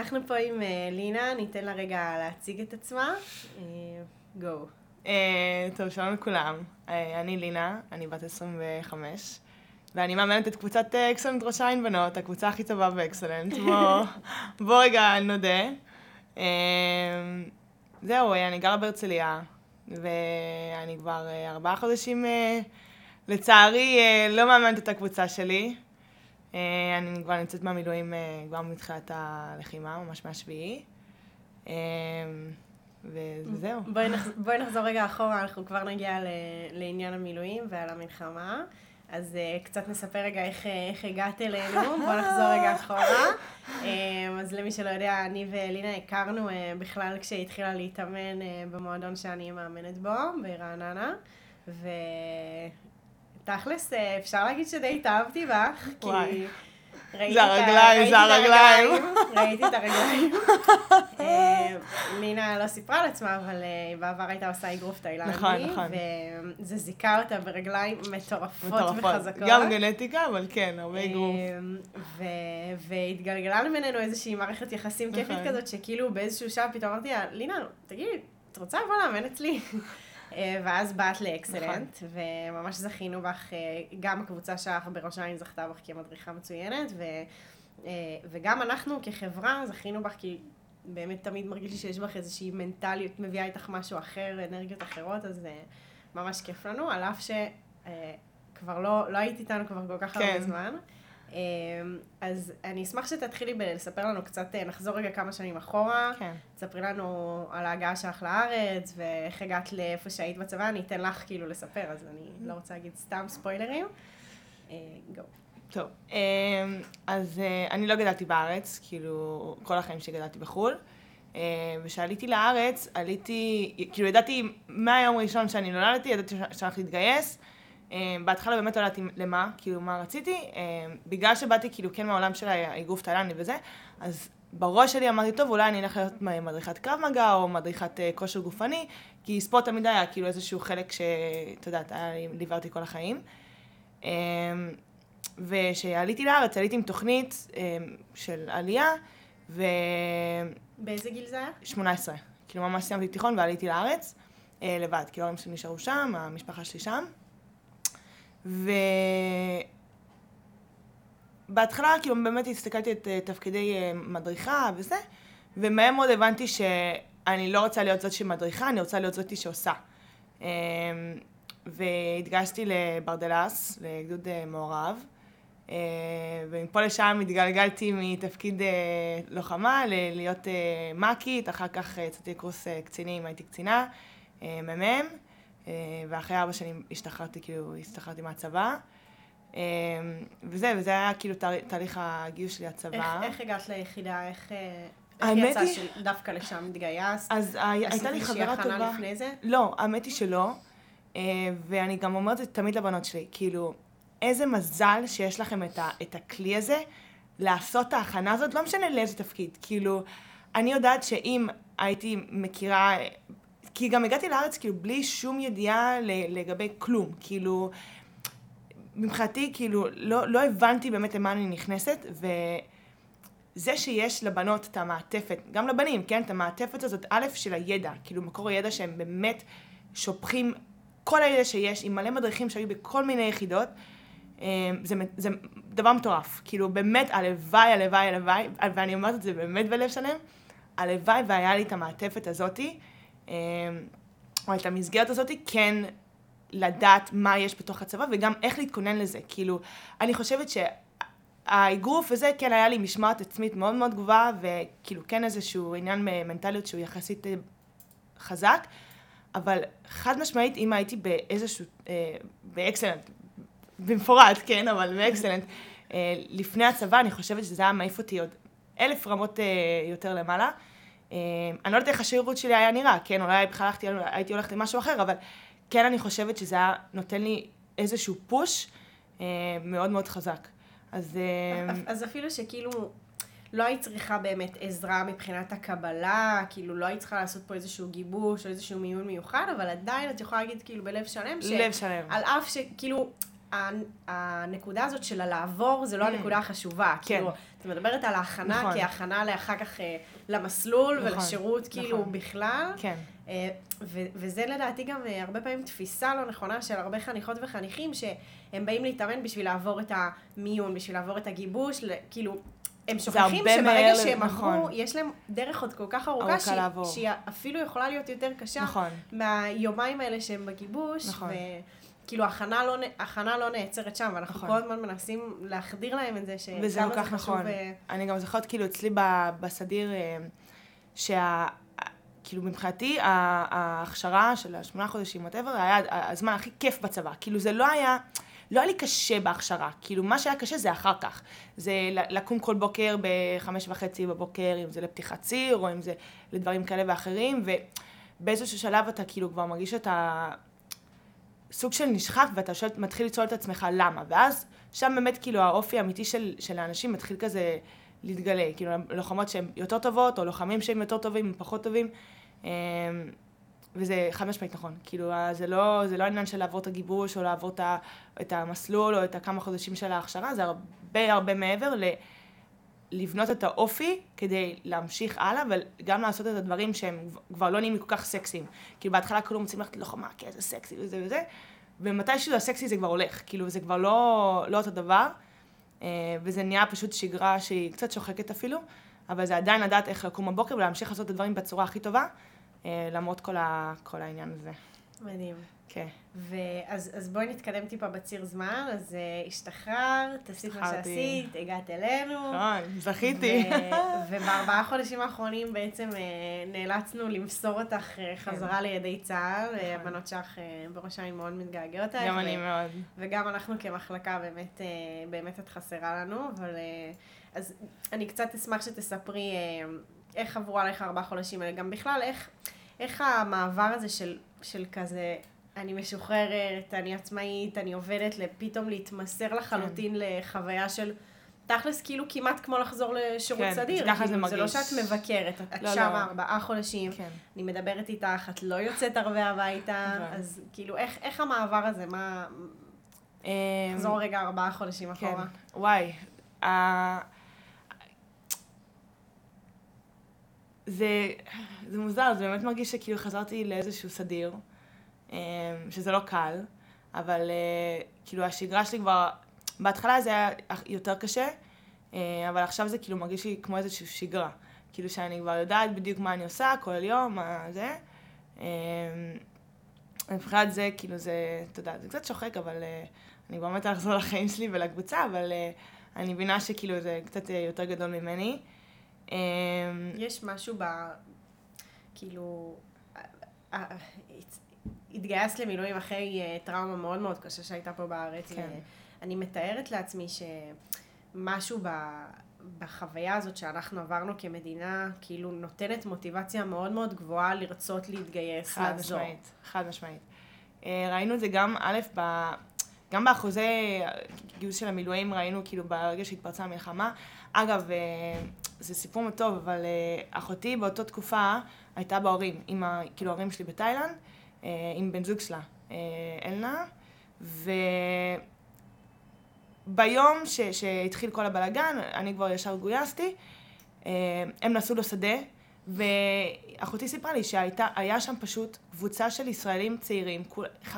אנחנו פה עם אה, לינה, ניתן לה רגע להציג את עצמה. גו. אה, טוב, שלום לכולם. אה, אני לינה, אני בת 25, ואני מאמנת את קבוצת אקסלנט ראש העין בנות, הקבוצה הכי טובה באקסלנט. בוא, בוא רגע נודה. זהו, אני גרה בהרצליה, ואני כבר ארבעה חודשים, לצערי, לא מאמנת את הקבוצה שלי. אה, אני כבר נמצאת במילואים אה, כבר מתחילת הלחימה, ממש מהשביעי. אה, וזהו. בואי, נחז... בואי נחזור רגע אחורה, אנחנו כבר נגיע ל... לעניין המילואים ועל המלחמה. אז uh, קצת נספר רגע איך, איך הגעת אלינו, בואו נחזור רגע אחורה. Um, אז למי שלא יודע, אני ואלינה הכרנו uh, בכלל כשהתחילה להתאמן uh, במועדון שאני מאמנת בו, ברעננה. ו... תכלס, אה, אפשר להגיד שדי התאהבתי בך, כי... ראיתי זה הרגליים, זה הרגליים. ראיתי את הרגליים. אה, לינה לא סיפרה על עצמה, אבל אה, בעבר הייתה עושה אגרוף תאילנדי. נכון, נכון. וזה זיכה אותה ברגליים מטורפות וחזקות. גם גנטיקה, אבל כן, הרבה אגרוף. והתגלגלה בינינו איזושהי מערכת יחסים כיפית נכון. כזאת, שכאילו באיזשהו שעה פתאום אמרתי לה, לינה, תגידי, את רוצה לבוא לאמן אצלי? אה, ואז באת לאקסלנט, נכון. וממש זכינו בך, אה, גם הקבוצה שלך בראש העין זכתה בך כמדריכה מצוינת, ו, אה, וגם אנחנו כחברה זכינו בך כי באמת תמיד מרגיש לי שיש בך איזושהי מנטליות, מביאה איתך משהו אחר, אנרגיות אחרות, אז ממש כיף לנו, על אף שכבר לא, לא היית איתנו כבר כל כך כן. הרבה זמן. אמ, אז אני אשמח שתתחילי לספר לנו קצת, אה, נחזור רגע כמה שנים אחורה. כן. תספרי לנו על ההגעה שלך לארץ, ואיך הגעת לאיפה שהיית בצבא, אני אתן לך כאילו לספר, אז אני לא רוצה להגיד סתם ספוילרים. גו. אה, טוב, אמ, אז אה, אני לא גדלתי בארץ, כאילו, כל החיים שלי גדלתי בחו"ל. וכשעליתי לארץ, עליתי, כאילו ידעתי מהיום הראשון שאני נולדתי, ידעתי שאני הולכת להתגייס. אמ, בהתחלה באמת לא ידעתי למה, כאילו מה רציתי, אמ, בגלל שבאתי כאילו כן מהעולם של האגרוף תאילנדי וזה, אז בראש שלי אמרתי, טוב, אולי אני אלך להיות מדריכת קרב מגע או מדריכת אה, כושר גופני, כי ספורט תמיד היה כאילו איזשהו חלק שאת יודעת, ליווה אותי כל החיים. וכשעליתי לארץ, עליתי עם תוכנית של עלייה, ו... באיזה גיל זה היה? 18. כאילו ממש סיימתי תיכון ועליתי לארץ, אה, לבד, כי ההורים שלי נשארו שם, המשפחה שלי שם. ובהתחלה כאילו באמת הסתכלתי את uh, תפקידי uh, מדריכה וזה, ומהר מאוד הבנתי שאני לא רוצה להיות זאת שמדריכה, אני רוצה להיות זאת שעושה. Um, והתגייסתי לברדלס, לגדוד uh, מעורב, ומפה לשם התגלגלתי מתפקיד לוחמה ללהיות מ"כית, אחר כך יצאתי לקורס קצינים, הייתי קצינה, מ"מ. אה, ואחרי ארבע שנים השתחררתי, כאילו, השתחררתי מהצבא. אה, וזה, וזה היה כאילו תהליך הגיוס שלי לצבא. איך, איך הגעת ליחידה? איך... אה, איך יצא שדווקא לשם התגייסת? אז הייתה לי חברה טובה. עשית לפני זה? לא, האמת היא שלא. ואני גם אומרת את זה תמיד לבנות שלי, כאילו, איזה מזל שיש לכם את, ה, את הכלי הזה לעשות את ההכנה הזאת, לא משנה לאיזה תפקיד. כאילו, אני יודעת שאם הייתי מכירה כי גם הגעתי לארץ כאילו בלי שום ידיעה לגבי כלום, כאילו, מבחינתי כאילו לא, לא הבנתי באמת למה אני נכנסת, וזה שיש לבנות את המעטפת, גם לבנים, כן, את המעטפת הזאת, א', של הידע, כאילו מקור הידע שהם באמת שופכים כל הידע שיש, עם מלא מדריכים שהיו בכל מיני יחידות, אה, זה, זה דבר מטורף, כאילו באמת הלוואי, הלוואי, הלוואי, ואני אומרת את זה באמת בלב שלם, הלוואי והיה לי את המעטפת הזאתי, אמ, או את המסגרת הזאת, כן לדעת מה יש בתוך הצבא וגם איך להתכונן לזה. כאילו, אני חושבת שהאגרוף וזה, כן, היה לי משמעת עצמית מאוד מאוד גבוהה, וכאילו כן איזשהו עניין מנטליות שהוא יחסית אה, חזק, אבל חד משמעית, אם הייתי באיזשהו, אה, באקסלנט, במפורט, כן, אבל באקסלנט, אה, לפני הצבא, אני חושבת שזה היה מעיף אותי עוד אלף רמות אה, יותר למעלה. אה, אני לא יודעת איך השירות שלי היה נראה, כן, אולי בכלל הלכתי, הייתי הולכת למשהו אחר, אבל כן אני חושבת שזה היה נותן לי איזשהו פוש אה, מאוד מאוד חזק. אז... אה, אז אפילו שכאילו לא היית צריכה באמת עזרה מבחינת הקבלה, כאילו לא היית צריכה לעשות פה איזשהו גיבוש או איזשהו מיון מיוחד, אבל עדיין את יכולה להגיד כאילו בלב שלם, ש... לב שלם. על אף שכאילו... הנקודה הזאת של הלעבור זה לא mm. הנקודה החשובה. כן. כאילו, את מדברת על ההכנה נכון. כהכנה לאחר כך אה, למסלול נכון, ולשירות, כאילו, נכון. כאילו, בכלל. כן. אה, ו- וזה לדעתי גם אה, הרבה פעמים תפיסה לא נכונה של הרבה חניכות וחניכים, שהם באים להתאמן בשביל לעבור את המיון, בשביל לעבור את הגיבוש, כאילו, הם שוכחים שברגע שהם נכון. עברו, יש להם דרך עוד כל כך ארוכה, שהיא, שהיא אפילו יכולה להיות יותר קשה נכון. מהיומיים האלה שהם בגיבוש. נכון. ו... כאילו, הכנה לא, הכנה לא נעצרת שם, ואנחנו נכון. כל הזמן מנסים להחדיר להם את זה, שכמה וזה כל כך נכון. ו... אה, אני גם זוכרת, כאילו, אצלי בסדיר, אה, שה... כאילו, מבחינתי, ההכשרה של השמונה חודשים, וואטאבר, היה הזמן הכי כיף בצבא. כאילו, זה לא היה... לא היה לי קשה בהכשרה, כאילו מה שהיה קשה זה אחר כך. זה לקום כל בוקר בחמש וחצי בבוקר, אם זה לפתיחת ציר, או אם זה לדברים כאלה ואחרים, ובאיזשהו שלב אתה כאילו כבר מרגיש שאתה סוג של נשחק, ואתה שואל, מתחיל לשאול את עצמך למה, ואז שם באמת כאילו האופי האמיתי של, של האנשים מתחיל כזה להתגלה, כאילו לוחמות שהן יותר טובות, או לוחמים שהם יותר טובים, פחות טובים. אמ, וזה חד משמעית נכון, כאילו זה לא, זה לא העניין של לעבור את הגיבוש או לעבור את המסלול או את הכמה חודשים של ההכשרה, זה הרבה הרבה מעבר ל... לבנות את האופי כדי להמשיך הלאה, וגם לעשות את הדברים שהם כבר לא נהיים כל כך סקסיים. כאילו בהתחלה כולם רוצים ללכת ללוחמה, כי איזה סקסי וזה וזה, ומתישהו הסקסי זה כבר הולך, כאילו זה כבר לא, לא אותו דבר, אה, וזה נהיה פשוט שגרה שהיא קצת שוחקת אפילו, אבל זה עדיין לדעת איך לקום בבוקר ולהמשיך לעשות את הדברים בצורה הכי טובה, אה, למרות כל, ה, כל העניין הזה. מדהים. כן. ואז אז בואי נתקדם טיפה בציר זמן, אז uh, השתחררת, עשית מה שעשית, הגעת אלינו. נכון, זכיתי. ובארבעה חודשים האחרונים בעצם uh, נאלצנו למסור אותך uh, חזרה כן. לידי צה"ל, נכון. הבנות שלך uh, בראש העין מאוד מתגעגעות גם אני מאוד. וגם אנחנו כמחלקה באמת, uh, באמת את חסרה לנו, אבל uh, אז אני קצת אשמח שתספרי uh, איך עברו עליך ארבעה חודשים האלה, גם בכלל איך, איך המעבר הזה של, של כזה אני משוחררת, אני עצמאית, אני עובדת, פתאום להתמסר לחלוטין כן. לחוויה של... תכלס כאילו כמעט כמו לחזור לשירות כן, סדיר. ככה כאילו, זה מרגיש. זה לא שאת מבקרת, את לא, שמה לא. ארבעה חודשים, כן. אני מדברת איתך, את לא יוצאת הרבה הביתה, נכון. אז כאילו איך, איך המעבר הזה, מה... אמ, רגע ארבעה חודשים כן. אחורה. וואי, זה, זה מוזר, זה באמת מרגיש שכאילו חזרתי לאיזשהו סדיר. אמ, שזה לא קל, אבל אה, כאילו השגרה שלי כבר, בהתחלה זה היה יותר קשה, אה, אבל עכשיו זה כאילו מרגיש לי כמו איזושהי שגרה. כאילו שאני כבר יודעת בדיוק מה אני עושה כל יום, מה זה. אמ, מבחינת זה, כאילו זה, אתה יודע, זה קצת שוחק, אבל אה, אני כבר מתה לחזור לחיים שלי ולקבוצה, אבל אני מבינה שכאילו זה קצת יותר גדול ממני. אמ, יש משהו ב... כאילו... התגייסת למילואים אחרי טראומה מאוד מאוד קשה שהייתה פה בארץ. כן. אני מתארת לעצמי שמשהו ב... בחוויה הזאת שאנחנו עברנו כמדינה, כאילו נותנת מוטיבציה מאוד מאוד גבוהה לרצות להתגייס, חד לעזור. חד משמעית, חד משמעית. אה, ראינו את זה גם, א', ב... גם באחוזי גיוס של המילואים ראינו כאילו ברגע שהתפרצה המלחמה. אגב, אה, זה סיפור טוב, אבל אחותי באותה תקופה הייתה בהורים, עם ה... כאילו ההורים שלי בתאילנד. אה, עם בן זוג שלה, אה, אלנה, וביום ש, שהתחיל כל הבלאגן, אני כבר ישר גויסתי, אה, הם נסעו לשדה, ואחותי סיפרה לי שהיה שם פשוט קבוצה של ישראלים צעירים, 50-60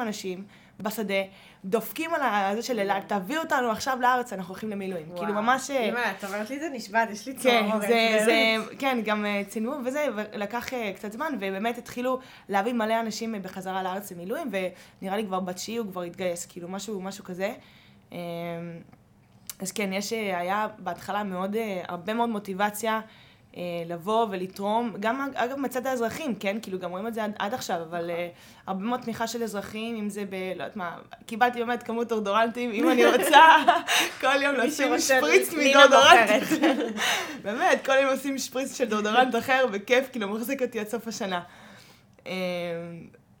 אנשים, בשדה, דופקים על זה של אלעד, תביאו אותנו עכשיו לארץ, אנחנו הולכים למילואים. כאילו ממש... אימא, את אומרת לי זה נשבעת, יש לי צמרמורת. כן, זה, זה, כן, גם אה, צילמו וזה, ולקח אה, קצת זמן, ובאמת התחילו להביא מלא אנשים בחזרה לארץ למילואים, ונראה לי כבר בתשיעי הוא כבר התגייס, כאילו משהו, משהו כזה. אמ, אז כן, יש, אה, היה בהתחלה מאוד, הרבה מאוד מוטיבציה. אה, לבוא ולתרום, גם אגב מצד האזרחים, כן? כאילו גם רואים את זה עד, עד עכשיו, אבל uh, הרבה מאוד תמיכה של אזרחים, אם זה ב... לא יודעת מה, קיבלתי באמת כמות דורדורנטים, אם אני רוצה כל יום לשים שפריץ מדורדורנט. באמת, כל יום עושים שפריץ של דורדורנט אחר, בכיף, כאילו מחזיק אותי עד סוף השנה. Uh,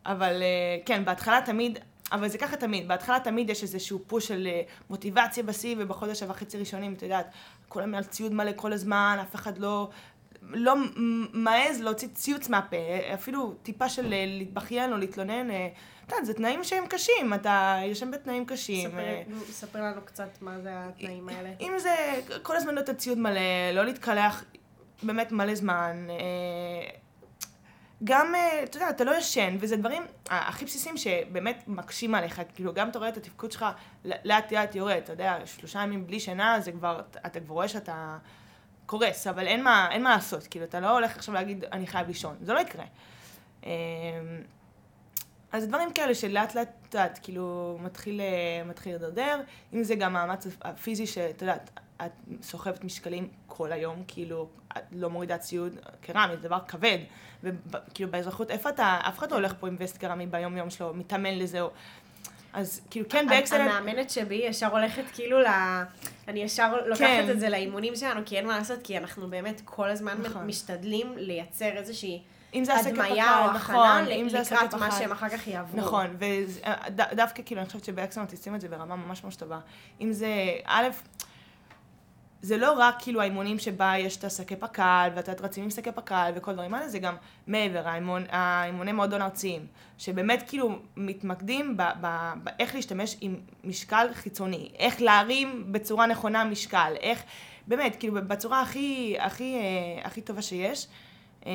אבל uh, כן, בהתחלה תמיד, אבל זה ככה תמיד, בהתחלה תמיד יש איזשהו פוש של מוטיבציה בשיא, ובחודש וחצי ראשונים, את יודעת, כולם על ציוד מלא כל הזמן, אף אחד לא, לא מעז להוציא ציוץ מהפה, אפילו טיפה של להתבכיין או להתלונן. אתה יודע, זה תנאים שהם קשים, אתה יושן בתנאים קשים. ספר לנו קצת מה זה התנאים האלה. אם זה כל הזמן להיות ציוד מלא, לא להתקלח באמת מלא זמן. גם, אה, אתה יודע, אתה לא ישן, וזה דברים הכי בסיסיים שבאמת מקשים עליך, כאילו גם אתה רואה את התפקוד שלך לאט לאט יורד, אתה יודע, שלושה ימים בלי שינה, זה כבר, אתה כבר רואה שאתה קורס, אבל אין מה, אין מה לעשות, כאילו, אתה לא הולך עכשיו להגיד, אני חייב לישון, זה לא יקרה. אמ, אז דברים כאלה שלאט לאט, את יודעת, כאילו, אה, מתחיל לדרדר, אם זה גם המאמץ הפיזי, שאתה יודעת, את סוחבת משקלים כל היום, כאילו, את לא מורידה ציוד קרמי, זה דבר כבד. וכאילו באזרחות, איפה אתה, אף אחד לא הולך פה עם וסט קרמי ביום יום שלו, מתאמן לזה, או... אז כאילו כן באקסלנט... המאמנת שבי ישר הולכת כאילו ל... אני ישר לוקחת כן. את זה לאימונים שלנו, כי אין מה לעשות, כי אנחנו באמת כל הזמן נכון. משתדלים לייצר איזושהי... אם זה הדמיה או הכנה נכון, לקראת מה שהם אחר כך יעברו. נכון, ודווקא כאילו אני חושבת שבאקסלנט עושים את זה ברמה ממש ממש טובה. אם זה, א', זה לא רק כאילו האימונים שבה יש את השקי פק"ל, ואתה רצים עם שקי פק"ל וכל דברים האלה, זה גם מעבר, האימון, האימוני מועדון ארציים, שבאמת כאילו מתמקדים באיך להשתמש עם משקל חיצוני, איך להרים בצורה נכונה משקל, איך, באמת, כאילו בצורה הכי, הכי, אה, הכי טובה שיש. אמ,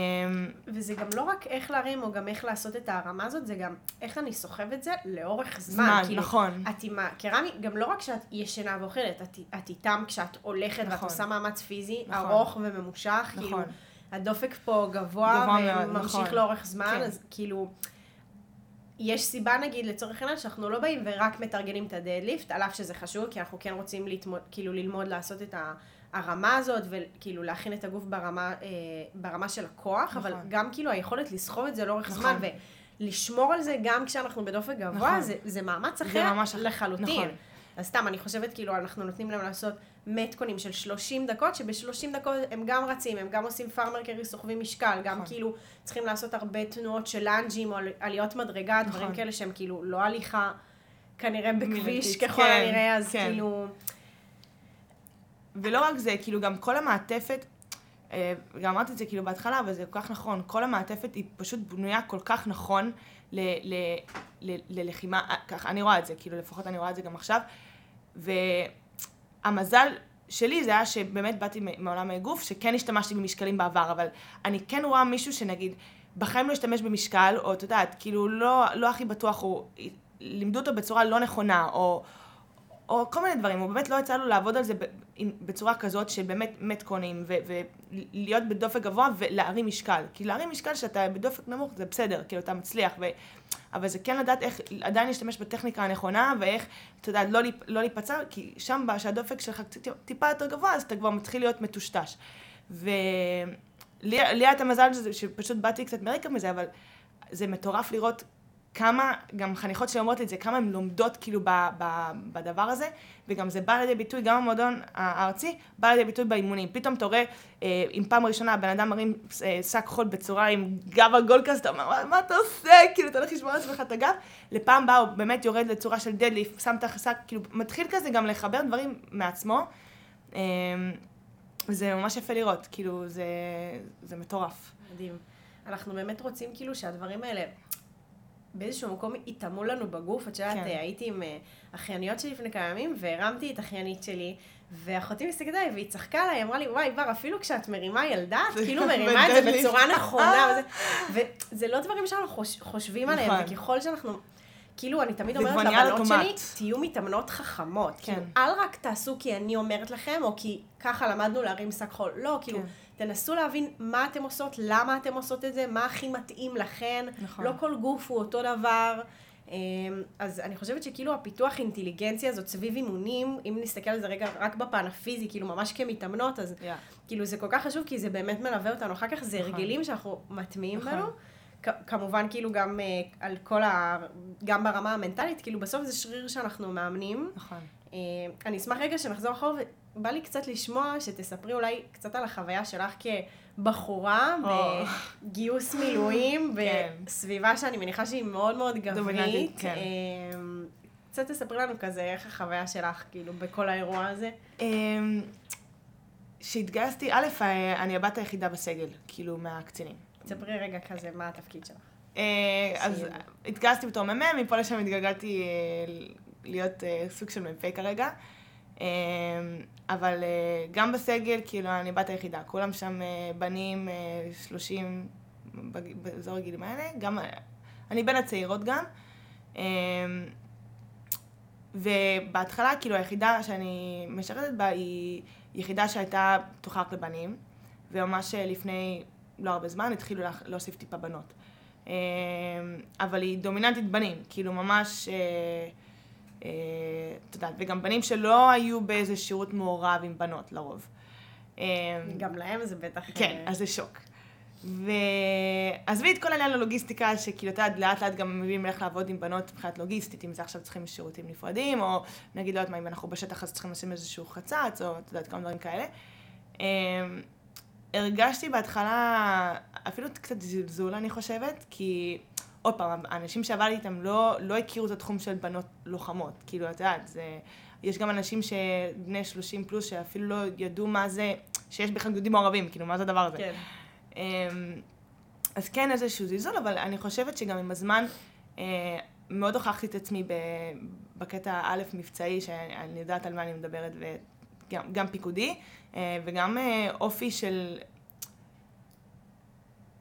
וזה גם לא רק איך להרים או גם איך לעשות את הרמה הזאת, זה גם איך אני סוחב את זה לאורך זמן. זמן, כאילו, נכון. את עם הקרמי, גם לא רק כשאת ישנה ואוכלת, את, את איתם כשאת הולכת נכון. ואת עושה מאמץ פיזי נכון. ארוך וממושך, כאילו, נכון. כאילו, הדופק פה גבוה, גבוה וממשיך נכון. לאורך זמן, כן. אז כאילו... יש סיבה נגיד לצורך העניין שאנחנו לא באים ורק מתרגלים את הדדליפט, על אף שזה חשוב, כי אנחנו כן רוצים לתמוד, כאילו ללמוד לעשות את ה... הרמה הזאת, וכאילו להכין את הגוף ברמה, אה, ברמה של הכוח, נכון. אבל גם כאילו היכולת לסחוב את זה לאורך נכון. זמן, ולשמור על זה גם כשאנחנו בדופק גבוה, נכון. זה, זה מאמץ אחר זה ממש לחלוטין. נכון. אז סתם, אני חושבת כאילו אנחנו נותנים להם לעשות מתקונים של 30 דקות, שב-30 דקות הם גם רצים, הם גם עושים פארמר קרי, סוחבים משקל, גם נכון. כאילו צריכים לעשות הרבה תנועות של לאנג'ים או עליות מדרגה, נכון. דברים כאלה שהם כאילו לא הליכה כנראה בכביש ככל כן, הנראה, אז כן. כאילו... ולא רק זה, כאילו גם כל המעטפת, אה, גם אמרתי את זה כאילו בהתחלה, אבל זה כל כך נכון, כל המעטפת היא פשוט בנויה כל כך נכון ל, ל, ל, ללחימה, אה, ככה אני רואה את זה, כאילו לפחות אני רואה את זה גם עכשיו, והמזל שלי זה היה שבאמת באתי מעולם האגוף, שכן השתמשתי במשקלים בעבר, אבל אני כן רואה מישהו שנגיד, בחיים לא השתמש במשקל, או את יודעת, כאילו לא, לא הכי בטוח, או לימדו אותו בצורה לא נכונה, או... או כל מיני דברים, הוא באמת לא יצא לו לעבוד על זה בצורה כזאת שבאמת מתכונים, ולהיות בדופק גבוה ולהרים משקל. כי להרים משקל שאתה בדופק נמוך זה בסדר, כאילו אתה מצליח, ו... אבל זה כן לדעת איך עדיין להשתמש בטכניקה הנכונה, ואיך, אתה יודע, לא, לא להיפצע, כי שם שהדופק שלך טיפה יותר גבוה, אז אתה כבר מתחיל להיות מטושטש. ולי היה את המזל שפשוט באתי קצת מרקע מזה, אבל זה מטורף לראות כמה, גם חניכות שלי אומרות את זה, כמה הן לומדות כאילו ב, ב, בדבר הזה, וגם זה בא לידי ביטוי, גם המועדון הארצי, בא לידי ביטוי באימונים. פתאום אתה רואה, אה, אם פעם ראשונה הבן אדם מרים אה, שק חול בצורה עם גב עגול כזה, אתה אומר, מה, אתה עושה? כאילו, אתה הולך לשמור על עצמך את הגב. לפעם באה הוא באמת יורד לצורה של דדליף, שם את השק, כאילו, מתחיל כזה גם לחבר דברים מעצמו. אה, וזה ממש יפה לראות, כאילו, זה, זה מטורף. מדהים. אנחנו באמת רוצים כאילו שהדברים האלה, באיזשהו מקום יטמעו לנו בגוף. את יודעת, כן. הייתי עם אה, אחייניות שלי לפני כמה ימים, והרמתי את אחיינית שלי, ואחותי מסתכלת עליי, והיא צחקה עליי, אמרה לי, וואי, בר, אפילו כשאת מרימה ילדה, את כאילו מרימה את זה בצורה נכונה. וזה לא דברים שאנחנו חושבים עליהם, נכון. וככל שאנחנו... כאילו, אני תמיד אומרת לבנות שלי, תהיו מתאמנות חכמות. כן. כאילו, אל רק תעשו כי אני אומרת לכם, או כי ככה למדנו להרים שק חול. לא, כאילו, כן. תנסו להבין מה אתן עושות, למה אתן עושות את זה, מה הכי מתאים לכן. נכון. לא כל גוף הוא אותו דבר. אמ, אז אני חושבת שכאילו הפיתוח אינטליגנציה הזאת סביב אימונים, אם נסתכל על זה רגע רק בפן הפיזי, כאילו ממש כמתאמנות, אז yeah. כאילו זה כל כך חשוב, כי זה באמת מלווה אותנו. אחר כך זה נכון. הרגלים שאנחנו מטמיעים נכון. בנו. כמובן כאילו גם uh, על כל ה... גם ברמה המנטלית, כאילו בסוף זה שריר שאנחנו מאמנים. נכון. Uh, אני אשמח רגע שנחזור אחורה, ובא לי קצת לשמוע, שתספרי אולי קצת על החוויה שלך כבחורה, oh. בגיוס מילואים, כן. בסביבה שאני מניחה שהיא מאוד מאוד גברית. כן. Uh, קצת תספרי לנו כזה, איך החוויה שלך, כאילו, בכל האירוע הזה. Um, כשהתגייסתי, א', אה, אני הבת היחידה בסגל, כאילו, מהקצינים. תספרי רגע כזה, מה התפקיד שלך? אה, אז התגייסתי בתור מ"מ, מפה לשם התגלגלתי להיות סוג של מ"פ כרגע. אבל גם בסגל, כאילו, אני בת היחידה. כולם שם בנים, שלושים, באזור הגילים האלה. גם, אני בין הצעירות גם. ובהתחלה, כאילו, היחידה שאני משרתת בה היא יחידה שהייתה פתוחה רק לבנים, וממש לפני לא הרבה זמן התחילו להוסיף טיפה בנות. אה, אבל היא דומיננטית בנים, כאילו ממש, אה, אה, את יודעת, וגם בנים שלא היו באיזה שירות מעורב עם בנות לרוב. גם להם זה בטח... כן, אז זה שוק. ועזבי את כל העניין הלוגיסטיקה, שכאילו, את יודעת, לאט לאט גם מבינים איך לעבוד עם בנות מבחינת לוגיסטית, אם זה עכשיו צריכים שירותים נפרדים, או נגיד, לא יודעת מה, אם אנחנו בשטח אז צריכים לשים איזשהו חצץ, או את יודעת, כמה דברים כאלה. אמ, הרגשתי בהתחלה אפילו קצת זלזול, אני חושבת, כי עוד פעם, האנשים שעבדתי איתם לא, לא הכירו את התחום של בנות לוחמות. כאילו, את יודעת, זה... יש גם אנשים שבני 30 פלוס שאפילו לא ידעו מה זה, שיש בכלל גדודים מעורבים, כאילו, מה זה הדבר הזה. כן. אמ, אז כן איזשהו זלזול, אבל אני חושבת שגם עם הזמן אה, מאוד הוכחתי את עצמי בקטע א' מבצעי, שאני יודעת על מה אני מדברת, וגם פיקודי, אה, וגם אה, אופי של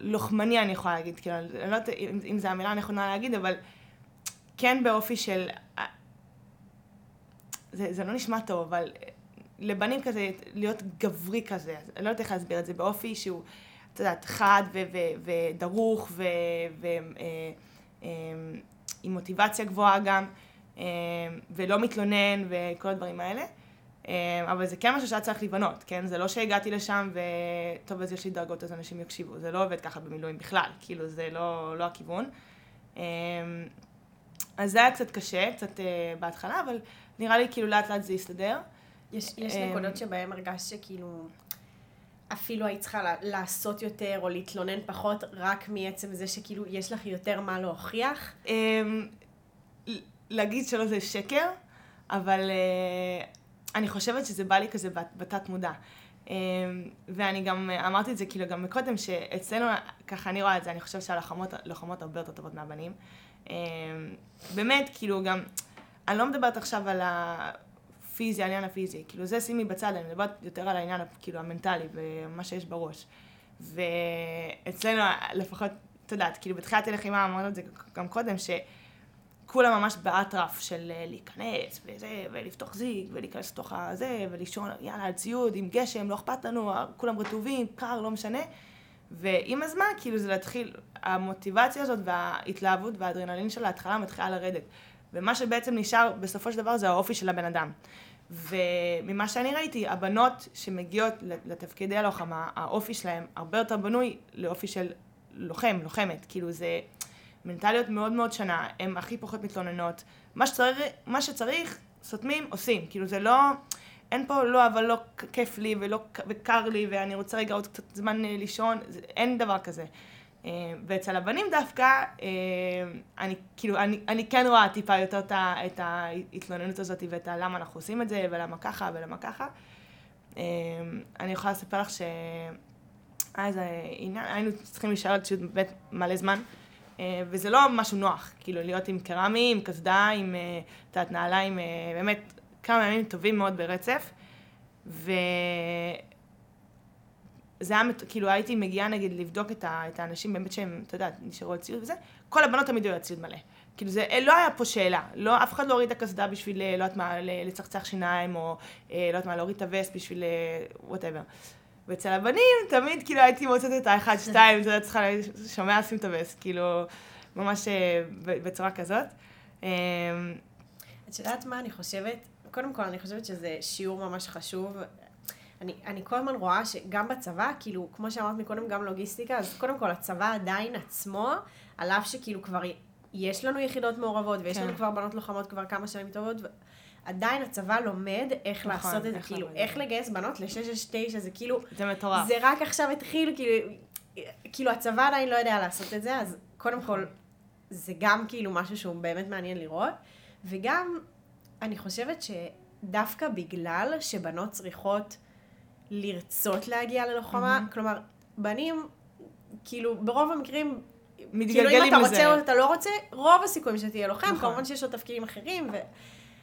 לוחמני אני יכולה להגיד, כאילו, אני לא יודעת אם זו המילה הנכונה להגיד, אבל כן באופי של... זה, זה לא נשמע טוב, אבל לבנים כזה, להיות גברי כזה, אני לא יודעת איך להסביר את זה, באופי שהוא... את יודעת, חד ודרוך ועם אה, אה, מוטיבציה גבוהה גם, אה, ולא מתלונן וכל הדברים האלה. אבל זה כן משהו שהיה צריך להיבנות, כן? זה לא שהגעתי לשם וטוב, אז יש לי דרגות אז אנשים יקשיבו. זה לא עובד ככה במילואים בכלל, כאילו זה לא, לא הכיוון. אז זה היה קצת קשה, קצת בהתחלה, אבל נראה לי כאילו לאט לאט זה יסתדר. יש, יש נקודות שבהן הרגשת שכאילו אפילו היית צריכה לעשות יותר או להתלונן פחות, רק מעצם זה שכאילו יש לך יותר מה להוכיח? אמ, להגיד שלא זה שקר, אבל אה, אני חושבת שזה בא לי כזה בתת מודע. אמ, ואני גם אמרתי את זה כאילו גם מקודם, שאצלנו, ככה אני רואה את זה, אני חושבת שהלוחמות הרבה יותר טובות מהבנים. אמ, באמת, כאילו גם, אני לא מדברת עכשיו על. הפיזי, העניין הפיזי. כאילו זה שימי בצד, אני מדברת יותר על העניין כאילו המנטלי ומה שיש בראש. ואצלנו לפחות, את יודעת, כאילו בתחילת הלחימה אמרנו את זה גם קודם, שכולם ממש באטרף של אה, להיכנס וזה, ולפתוח זיג, ולהיכנס לתוך הזה, ולישון, יאללה, על ציוד, עם גשם, לא אכפת לנו, כולם רטובים, קר, לא משנה. ועם הזמן, כאילו זה להתחיל, המוטיבציה הזאת וההתלהבות והאדרנלין של ההתחלה מתחילה לרדת. ומה שבעצם נשאר בסופו של דבר זה האופי של הבן אדם. וממה שאני ראיתי, הבנות שמגיעות לתפקידי הלוחמה, האופי שלהם הרבה יותר בנוי לאופי של לוחם, לוחמת. כאילו זה מנטליות מאוד מאוד שונה, הן הכי פחות מתלוננות. מה שצריך, מה שצריך סותמים, עושים. כאילו זה לא, אין פה לא, אבל לא כיף לי ולא, וקר לי ואני רוצה רגע עוד קצת זמן אה, לישון, זה, אין דבר כזה. אה, ואצל הבנים דווקא, אה, אני כאילו, אני, אני כן רואה טיפה יותר את ההתלוננות הזאת ואת הלמה אנחנו עושים את זה, ולמה ככה ולמה ככה. אני יכולה לספר לך עניין, היינו צריכים להישאר על ציוד באמת מלא זמן, וזה לא משהו נוח, כאילו להיות עם קרמי, עם קסדה, עם, את יודעת, נעליים, באמת כמה ימים טובים מאוד ברצף. ו... זה היה, כאילו הייתי מגיעה נגיד לבדוק את, ה, את האנשים באמת שהם, אתה יודע, נשארו על ציוד וזה, כל הבנות תמיד היו על ציוד מלא. כאילו זה, לא היה פה שאלה, לא, אף אחד לא הוריד את הקסדה בשביל, לא יודעת מה, לצחצח שיניים, או לא יודעת מה, להוריד את הווסט בשביל whatever. ואצל הבנים תמיד כאילו הייתי מוצאת את האחד, שתיים, יודע, צריכה, את הווסט, כאילו, ממש בצורה כזאת. את יודעת מה אני חושבת? קודם כל, אני חושבת שזה שיעור ממש חשוב. אני, אני כל הזמן רואה שגם בצבא, כאילו, כמו שאמרת מקודם, גם לוגיסטיקה, אז קודם כל הצבא עדיין עצמו, על אף שכאילו כבר יש לנו יחידות מעורבות, ויש כן. לנו כבר בנות לוחמות כבר כמה שנים טובות, עדיין הצבא לומד איך נכון, לעשות את זה, כאילו, איך לגייס בנות ל-669, זה כאילו... זה מטורף. זה רק עכשיו התחיל, כאילו, כאילו הצבא עדיין לא יודע לעשות את זה, אז קודם כל, זה גם כאילו משהו שהוא באמת מעניין לראות, וגם, אני חושבת שדווקא בגלל שבנות צריכות... לרצות להגיע ללוחמה. Mm-hmm. כלומר, בנים, כאילו, ברוב המקרים, מתגלגלים כאילו אם אתה רוצה או אתה לא רוצה, רוב הסיכויים שתהיה לוחם, נכון. כמובן שיש לו תפקידים אחרים, ו...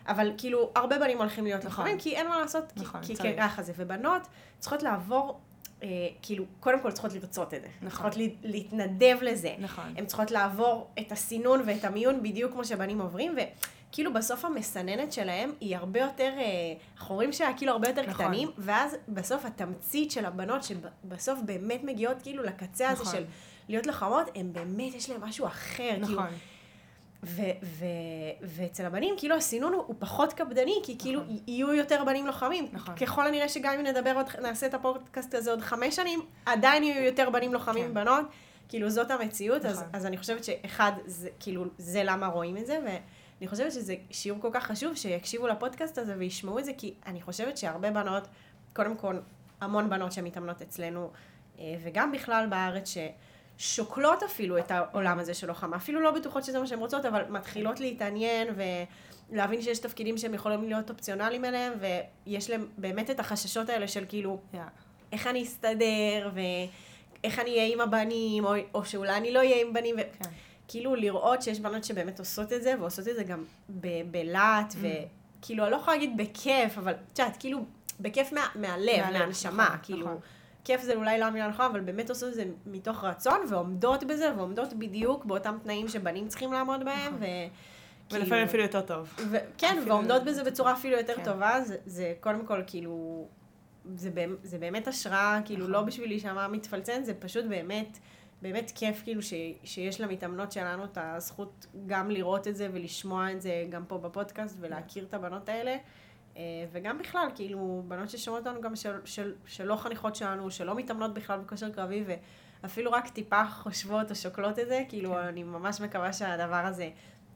אבל כאילו, הרבה בנים הולכים להיות נכון. לוחמים, כי אין מה לעשות, נכון, כי, כי ככה זה. ובנות צריכות לעבור אה, כאילו, קודם כל צריכות לרצות את זה. נכון. צריכות לה, להתנדב לזה. נכון. הן צריכות לעבור את הסינון ואת המיון בדיוק כמו שבנים עוברים, וכאילו בסוף המסננת שלהם היא הרבה יותר, אה, החורים שלה כאילו הרבה יותר נכון. קטנים, ואז בסוף התמצית של הבנות שבסוף באמת מגיעות כאילו לקצה נכון. הזה של להיות לוחמות, הן באמת, יש להן משהו אחר. כאילו, נכון. כאילו, ו- ו- ואצל הבנים, כאילו הסינון הוא, פחות קפדני, כי כאילו נכון. יהיו יותר בנים לוחמים. נכון. ככל הנראה שגם אם נדבר עוד, נעשה את הפודקאסט הזה עוד חמש שנים, עדיין יהיו יותר בנים לוחמים כן. מבנות. כאילו זאת המציאות, נכון. אז, אז אני חושבת שאחד, זה, כאילו, זה למה רואים את זה, ואני חושבת שזה שיעור כל כך חשוב שיקשיבו לפודקאסט הזה וישמעו את זה, כי אני חושבת שהרבה בנות, קודם כל, המון בנות שמתאמנות אצלנו, אה, וגם בכלל בארץ, ש... שוקלות אפילו את העולם הזה של לוחמה, אפילו לא בטוחות שזה מה שהן רוצות, אבל מתחילות להתעניין ולהבין שיש תפקידים שהם יכולים להיות אופציונליים אליהם, ויש להם באמת את החששות האלה של כאילו, yeah. איך אני אסתדר, ואיך אני אהיה עם הבנים, או, או שאולי אני לא אהיה עם בנים, וכאילו כן. כאילו לראות שיש בנות שבאמת עושות את זה, ועושות את זה גם בלהט, mm. וכאילו, אני לא יכולה להגיד בכיף, אבל את יודעת, כאילו, בכיף מה, מהלב, מהנשמה, נכון, כאילו. נכון. כיף זה אולי לא המילה הנכונה, אבל באמת עושות את זה מתוך רצון, ועומדות בזה, ועומדות בדיוק באותם תנאים שבנים צריכים לעמוד בהם, נכון. ו... ולפעמים אפילו יותר טוב. ו- כן, ועומדות בזה בצורה אפילו יותר כן. טובה, זה, זה קודם כל כאילו, זה, זה באמת השראה, כאילו לא נכון. בשביל להישמע מתפלצן, זה פשוט באמת, באמת כיף כאילו ש, שיש למתאמנות שלנו את הזכות גם לראות את זה ולשמוע את זה גם פה בפודקאסט ולהכיר את הבנות האלה. אה, וגם בכלל, כאילו, בנות ששומעות אותנו גם של, של, שלא חניכות שלנו, שלא מתאמנות בכלל בכושר קרבי, ואפילו רק טיפה חושבות או שוקלות את זה, כאילו, כן. אני ממש מקווה שהדבר הזה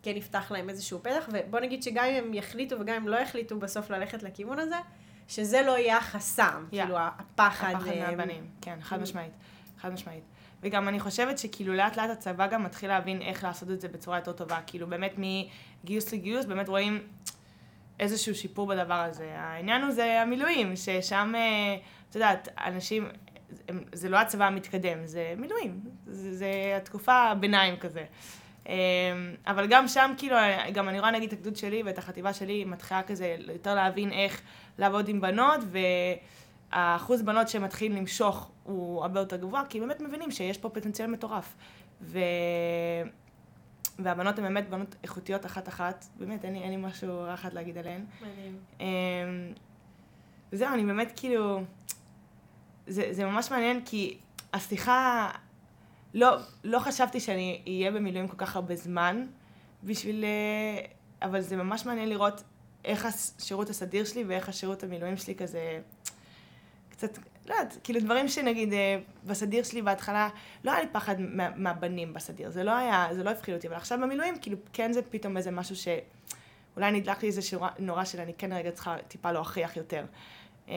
כן יפתח להם איזשהו פתח, ובוא נגיד שגם אם הם יחליטו וגם אם לא יחליטו בסוף ללכת לכיוון הזה, שזה לא יהיה החסם, yeah. כאילו, הפחד. הפחד אה, מהבנים, כן, חד משמעית, חד משמעית. וגם אני חושבת שכאילו לאט לאט הצבא גם מתחיל להבין איך לעשות את זה בצורה יותר טובה, כאילו באמת מגיוס לגיוס, באמת רואים איזשהו שיפור בדבר הזה. העניין הוא זה המילואים, ששם, אה, את יודעת, אנשים, זה לא הצבא המתקדם, זה מילואים, זה, זה התקופה הביניים כזה. אה, אבל גם שם, כאילו, גם אני רואה נגיד את הגדוד שלי ואת החטיבה שלי, מתחילה כזה יותר להבין איך לעבוד עם בנות, והאחוז בנות שמתחיל למשוך הוא הרבה יותר גבוה, כי באמת מבינים שיש פה פוטנציאל מטורף. ו... והבנות הן באמת בנות איכותיות אחת-אחת, באמת, אין לי, אין לי משהו רע אחד להגיד עליהן. מדהים. אמ, וזהו, אני באמת כאילו, זה, זה ממש מעניין, כי השיחה, לא, לא חשבתי שאני אהיה במילואים כל כך הרבה זמן בשביל, אה, אבל זה ממש מעניין לראות איך השירות הסדיר שלי ואיך השירות המילואים שלי כזה, קצת לא יודעת, כאילו דברים שנגיד אה, בסדיר שלי בהתחלה, לא היה לי פחד מה, מהבנים בסדיר, זה לא היה, זה לא הפחיד אותי, אבל עכשיו במילואים, כאילו כן זה פתאום איזה משהו שאולי נדלק לי איזה שורה נורא של אני כן רגע צריכה טיפה להוכיח יותר. אמ,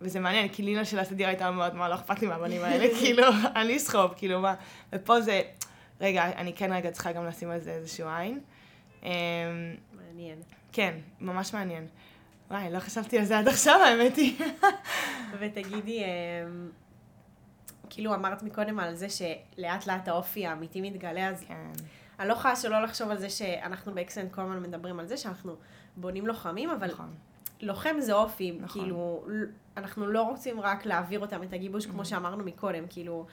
וזה מעניין, כי לינה של הסדיר הייתה מאוד, מה, לא אכפת לי מהבנים האלה, כאילו, אני אסחוב, כאילו, מה, ופה זה, רגע, אני כן רגע צריכה גם לשים על זה איזשהו עין. אמ, מעניין. כן, ממש מעניין. וואי, לא חשבתי על זה עד עכשיו, האמת היא. ותגידי, אמ, כאילו אמרת מקודם על זה שלאט לאט האופי האמיתי מתגלה, אז כן. אני לא יכולה שלא לחשוב על זה שאנחנו באקסנט כל הזמן מדברים על זה שאנחנו בונים לוחמים, אבל נכון. לוחם זה אופי, נכון. כאילו, אנחנו לא רוצים רק להעביר אותם את הגיבוש, כמו mm-hmm. שאמרנו מקודם, כאילו,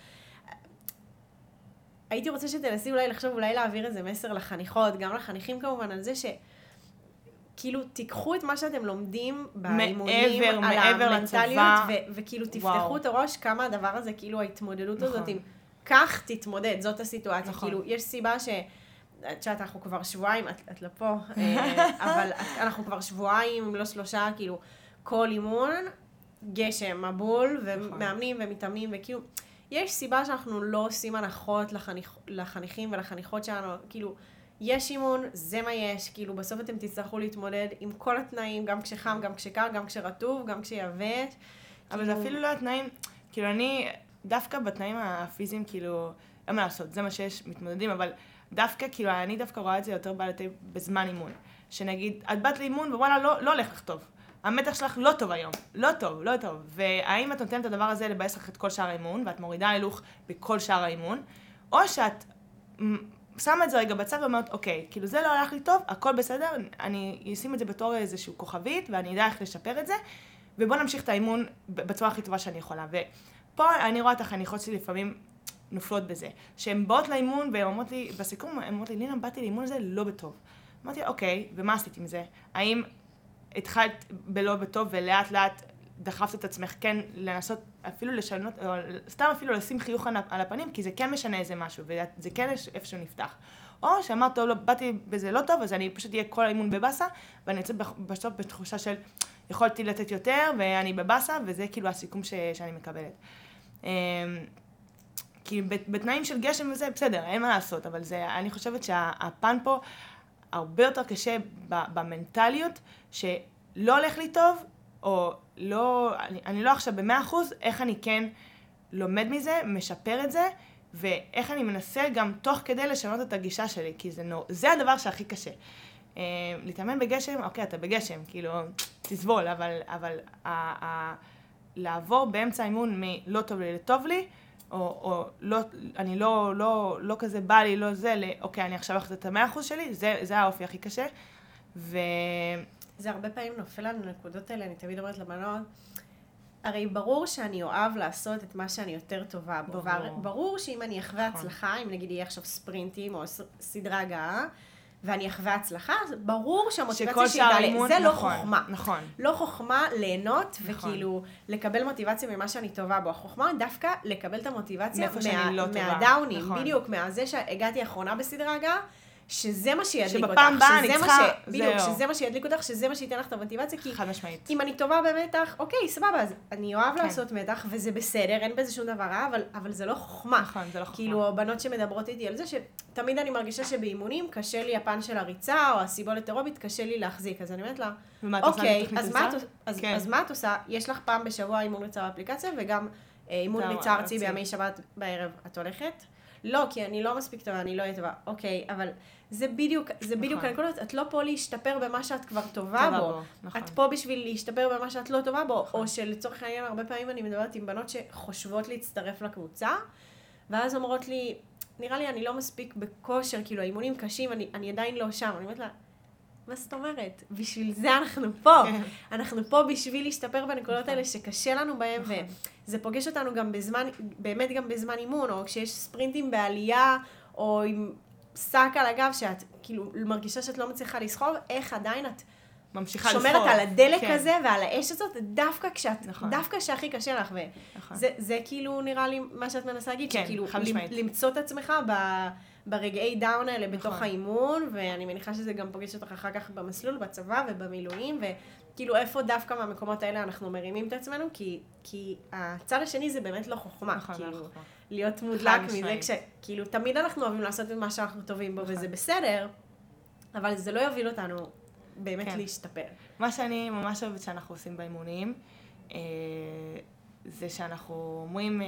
הייתי רוצה שתנסי אולי לחשוב, אולי להעביר איזה מסר לחניכות, גם לחניכים כמובן, על זה ש... כאילו, תיקחו את מה שאתם לומדים באימונים, מעבר, על מעבר המנטליות, ו- וכאילו תפתחו וואו. את הראש כמה הדבר הזה, כאילו ההתמודדות נכון. הזאת עם, כך תתמודד, זאת הסיטואציה. נכון. כאילו, יש סיבה ש... את יודעת, אנחנו כבר שבועיים, את, את לא פה, אה, אבל אנחנו כבר שבועיים, אם לא שלושה, כאילו, כל אימון, גשם, מבול, נכון. ומאמנים ומתאמנים, וכאילו, יש סיבה שאנחנו לא עושים הנחות לחניכ, לחניכים ולחניכות שלנו, כאילו, יש אימון, זה מה יש, כאילו בסוף אתם תצטרכו להתמודד עם כל התנאים, גם כשחם, גם כשקר, גם כשרטוב, גם כשיבש. אבל זה כאילו- אפילו לא התנאים, כאילו אני, דווקא בתנאים הפיזיים, כאילו, אין מה לעשות, זה מה שיש, מתמודדים, אבל דווקא, כאילו, אני דווקא רואה את זה יותר בעלתי בזמן אימון. שנגיד, את באת לאימון ווואלה, לא, לא הולך לך טוב. המתח שלך לא טוב היום, לא טוב, לא טוב. והאם את נותנת את הדבר הזה לבאס לך את כל שאר האימון, ואת מורידה הילוך בכל שאר האימון, או שאת שמה את זה רגע בצד ואומרת, אוקיי, כאילו זה לא הלך לי טוב, הכל בסדר, אני אשים את זה בתור איזשהו כוכבית, ואני אדע איך לשפר את זה, ובוא נמשיך את האימון בצורה הכי טובה שאני יכולה. ופה אני רואה את החניכות שלי לפעמים נופלות בזה. שהן באות לאימון והן אומרות לי, בסיכום, הן אומרות לי, לינה, באתי לאימון הזה לא בטוב. אמרתי, אוקיי, ומה עשית עם זה? האם התחלת בלא בטוב ולאט לאט דחפת את עצמך כן לנסות אפילו לשנות, או סתם אפילו לשים חיוך על הפנים, כי זה כן משנה איזה משהו, וזה כן איפשהו נפתח. או שאמרת, טוב, לא, באתי בזה לא טוב, אז אני פשוט אהיה כל האימון בבאסה, ואני יוצאת בסוף בתחושה של יכולתי לתת יותר, ואני בבאסה, וזה כאילו הסיכום ש, שאני מקבלת. אמ, כי בתנאים של גשם וזה, בסדר, אין מה לעשות, אבל זה, אני חושבת שהפן פה הרבה יותר קשה במנטליות, שלא הולך לי טוב, או לא, אני, אני לא עכשיו במאה אחוז, איך אני כן לומד מזה, משפר את זה, ואיך אני מנסה גם תוך כדי לשנות את הגישה שלי, כי זה, נור, זה הדבר שהכי קשה. Uh, להתאמן בגשם, אוקיי, אתה בגשם, כאילו, תסבול, אבל, אבל ה, ה, לעבור באמצע האימון מלא טוב לי לטוב לי, או, או לא, אני לא, לא, לא כזה בא לי, לא זה, לאוקיי, אני עכשיו הולכת את המאה אחוז שלי, זה, זה האופי הכי קשה. ו... זה הרבה פעמים נופל לנו נקודות האלה, אני תמיד אומרת לבנות, הרי ברור שאני אוהב לעשות את מה שאני יותר טובה בו. ברור. ברור שאם אני אחווה נכון. הצלחה, אם נגיד יהיה עכשיו ספרינטים או סדרה הגעה, ואני אחווה הצלחה, אז ברור שהמוטיבציה שלי תעלה. זה לא נכון, לא חוכמה. נכון. לא חוכמה ליהנות, נכון. וכאילו לקבל מוטיבציה ממה שאני טובה בו. החוכמה דווקא לקבל את המוטיבציה מה, לא מהדאונים. נכון. בדיוק, מהזה שהגעתי אחרונה בסדרה הגעה. שזה מה שידליק אותך, שבפעם הבאה אני צריכה, ש... בדיוק, שזה מה שידליק אותך, שזה מה שייתן לך את המוטיבציה, כי חד משמעית. אם אני טובה במתח, אוקיי, סבבה, אז אני אוהב כן. לעשות מתח, וזה בסדר, אין בזה שום דבר רע, אבל, אבל זה לא חוכמה. נכון, זה לא חוכמה. כאילו, הבנות שמדברות איתי על זה, שתמיד אני מרגישה שבאימונים קשה לי הפן של הריצה, או הסיבולת אירובית, קשה לי להחזיק, אז אני אומרת לה, אוקיי, אז מה, את, אז, כן. אז מה את עושה? יש לך פעם בשבוע אימון ריצה באפליקציה, וגם אה, אימון ריצה ארצי בימי שבת בערב, את הולכת? לא, כי אני לא מספיק טובה, אני לא אהיה טובה. אוקיי, אבל זה בדיוק, זה בדיוק נכון. הנקודות, את לא פה להשתפר במה שאת כבר טובה בו. בו. נכון. את פה בשביל להשתפר במה שאת לא טובה בו, נכון. או שלצורך העניין, הרבה פעמים אני מדברת עם בנות שחושבות להצטרף לקבוצה, ואז אומרות לי, נראה לי אני לא מספיק בכושר, כאילו האימונים קשים, אני, אני עדיין לא שם. אני אומרת לה, מה זאת אומרת? בשביל זה אנחנו פה. אנחנו פה בשביל להשתפר בנקודות נכון. האלה שקשה לנו נכון. וזה פוגש אותנו גם בזמן, באמת גם בזמן אימון, או כשיש ספרינטים בעלייה, או עם שק על הגב, שאת כאילו מרגישה שאת לא מצליחה לסחוב, איך עדיין את ממשיכה לסחוב. שומרת על הדלק כן. הזה ועל האש הזאת, דווקא כשאת, נכון. דווקא שהכי קשה לך. נכון. זה כאילו נראה לי מה שאת מנסה להגיד, כן, שכאילו למצוא את עצמך ב... ברגעי דאון האלה נכון. בתוך האימון, ואני מניחה שזה גם פוגש אותך אחר כך במסלול, בצבא ובמילואים, וכאילו איפה דווקא מהמקומות האלה אנחנו מרימים את עצמנו, כי, כי הצד השני זה באמת לא חוכמה. נכון, כאילו, לא חוכמה. להיות מודלק מזה, כשכאילו תמיד אנחנו אוהבים לעשות את מה שאנחנו טובים בו, וזה נכון. בסדר, אבל זה לא יוביל אותנו באמת כן. להשתפר. מה שאני ממש אוהבת שאנחנו עושים באימונים, אה, זה שאנחנו אומרים אה,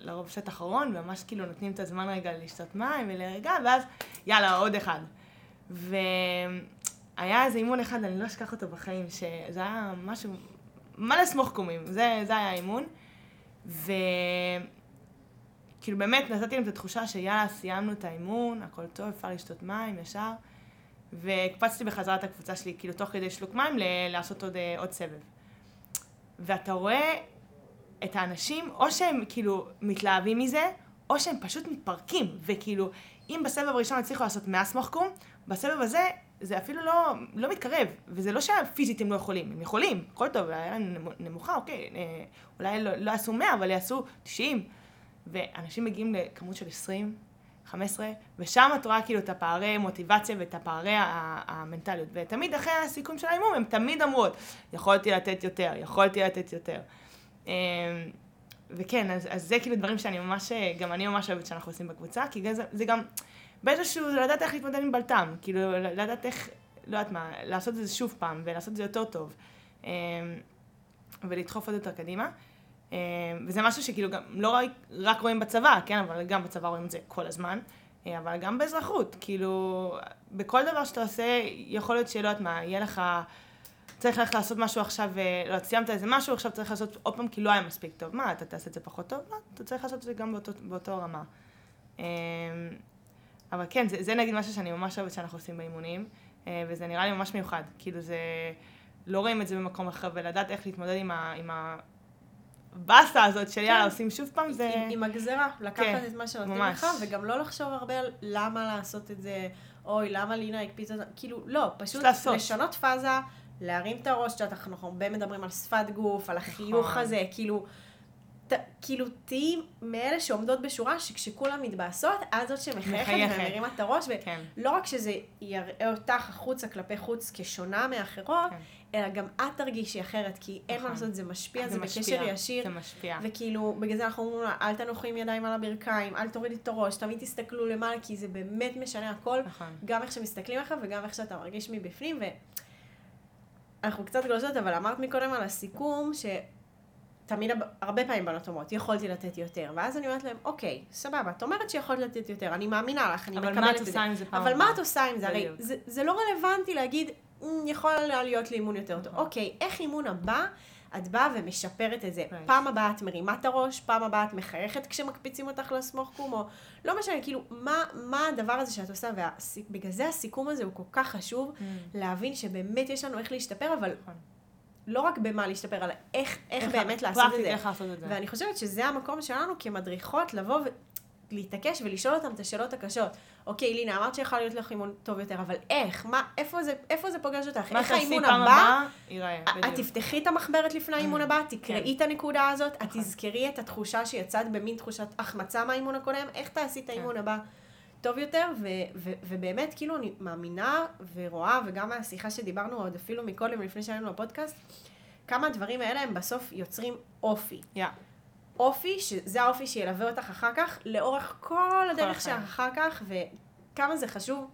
לרוב סט אחרון, וממש כאילו נותנים את הזמן רגע לשתות מים ולרגע, ואז יאללה, עוד אחד. והיה איזה אימון אחד, אני לא אשכח אותו בחיים, שזה היה משהו, מה לסמוך קומים, זה, זה היה האימון. וכאילו באמת נתתי להם את התחושה שיאללה, סיימנו את האימון, הכל טוב, אפשר לשתות מים ישר. והקפצתי בחזרה את הקבוצה שלי, כאילו תוך כדי שלוק מים, לעשות עוד, אה, עוד סבב. ואתה רואה את האנשים, או שהם כאילו מתלהבים מזה, או שהם פשוט מתפרקים, וכאילו, אם בסבב הראשון הצליחו לעשות 100 סמוך בסבב הזה זה אפילו לא, לא מתקרב, וזה לא שפיזית הם לא יכולים, הם יכולים, הכל טוב, היה להם נמוכה, אוקיי, אה, אולי לא, לא יעשו 100, אבל יעשו 90, ואנשים מגיעים לכמות של 20, 15, ושם את רואה כאילו את הפערי מוטיבציה ואת הפערי המנטליות, ותמיד אחרי הסיכום של האימון הם תמיד אמרות, יכולתי לתת יותר, יכולתי לתת יותר. אמ, וכן, אז, אז זה כאילו דברים שאני ממש, גם אני ממש אוהבת שאנחנו עושים בקבוצה, כי זה, זה גם באיזשהו, לדעת איך להתמודד עם בלטם, כאילו, לדעת איך, לא יודעת מה, לעשות את זה שוב פעם, ולעשות את זה יותר טוב, אמ, ולדחוף עוד יותר קדימה. אמ, וזה משהו שכאילו גם לא רק, רואים בצבא, כן, אבל גם בצבא רואים את זה כל הזמן, אה, אבל גם באזרחות, כאילו, בכל דבר שאתה עושה, יכול להיות שלא יודעת מה, יהיה לך... צריך ללכת לעשות משהו עכשיו, לא, סיימת איזה משהו, עכשיו צריך לעשות עוד פעם כי לא היה מספיק טוב. מה, אתה תעשה את זה פחות טוב? לא, אתה צריך לעשות את זה גם באותו, באותו רמה. אבל כן, זה, זה נגיד משהו שאני ממש אוהבת שאנחנו עושים באימונים, אה, וזה נראה לי ממש מיוחד. כאילו זה, לא רואים את זה במקום אחר, ולדעת איך להתמודד עם, ה, עם הבאסה הזאת של יאללה, כן. עושים שוב פעם, זה... עם, עם הגזרה, לקחת כן, את מה שנותנים לך, וגם לא לחשוב הרבה על למה לעשות את זה, אוי, למה לינה הקפיצה, כאילו, לא, פשוט לשנות פאזה, להרים את הראש, אנחנו הרבה מדברים על שפת גוף, על החיוך נכון. הזה, כאילו... ת, כאילו, תהיי מאלה שעומדות בשורה, שכשכולם מתבאסות, את זאת שמחייכת ומרימה את הראש, ולא כן. רק שזה יראה אותך החוצה כלפי חוץ כשונה מאחרות, כן. אלא גם את תרגישי אחרת, כי אין מה נכון. לעשות, זה משפיע, זה, זה בקשר משפיע, ישיר. זה משפיע. וכאילו, בגלל זה אנחנו אומרים לה, אל תנוחי עם ידיים על הברכיים, אל תורידי את הראש, תמיד תסתכלו למעלה, כי זה באמת משנה הכל, נכון. גם איך שמסתכלים עליך וגם איך שאתה מרגיש מבפנים, ואנחנו קצת גלושות, אבל אמרת מקודם על הסיכום, ש... תמיד, הרבה פעמים בנות אומרות, יכולתי לתת יותר. ואז אני אומרת להם, אוקיי, סבבה, את אומרת שיכולת לתת יותר, אני מאמינה לך, אני מקבלת את זה. אבל מה את עושה עם זה פעם אבל מה את עושה עם זה? הרי זה, זה לא רלוונטי להגיד, אמ, יכול להיות לי אימון יותר טוב. נכון. אוקיי, איך אימון הבא? את באה ומשפרת את זה. Right. פעם הבאה את מרימה את הראש, פעם הבאה את מחייכת כשמקפיצים אותך לסמוך קום, או לא משנה, כאילו, מה, מה הדבר הזה שאת עושה, ובגלל זה הסיכום הזה הוא כל כך חשוב, mm. להבין שבאמת יש לנו איך להשתפר, אבל נכון. לא רק במה להשתפר, אלא איך, איך, איך באמת לעשות את זה. איך לעשות את זה. ואני חושבת שזה המקום שלנו כמדריכות לבוא ולהתעקש ולשאול אותם את השאלות הקשות. אוקיי, לינה, אמרת שיכול להיות לך אימון טוב יותר, אבל איך? מה, איפה זה, איפה זה פוגש אותך? איך האימון הבא? את תפתחי את המחברת לפני האימון הבא, תקראי כן. את הנקודה הזאת, את נכון. תזכרי את התחושה שיצאת במין תחושת החמצה מהאימון הקודם, איך תעשי את כן. האימון הבא? טוב יותר, ו- ו- ובאמת, כאילו, אני מאמינה ורואה, וגם מהשיחה שדיברנו עוד אפילו מקודם, לפני שהיינו בפודקאסט, כמה הדברים האלה הם בסוף יוצרים אופי. Yeah. אופי, שזה האופי שילווה אותך אחר כך, לאורך כל הדרך שלך אחר כך, וכמה זה חשוב.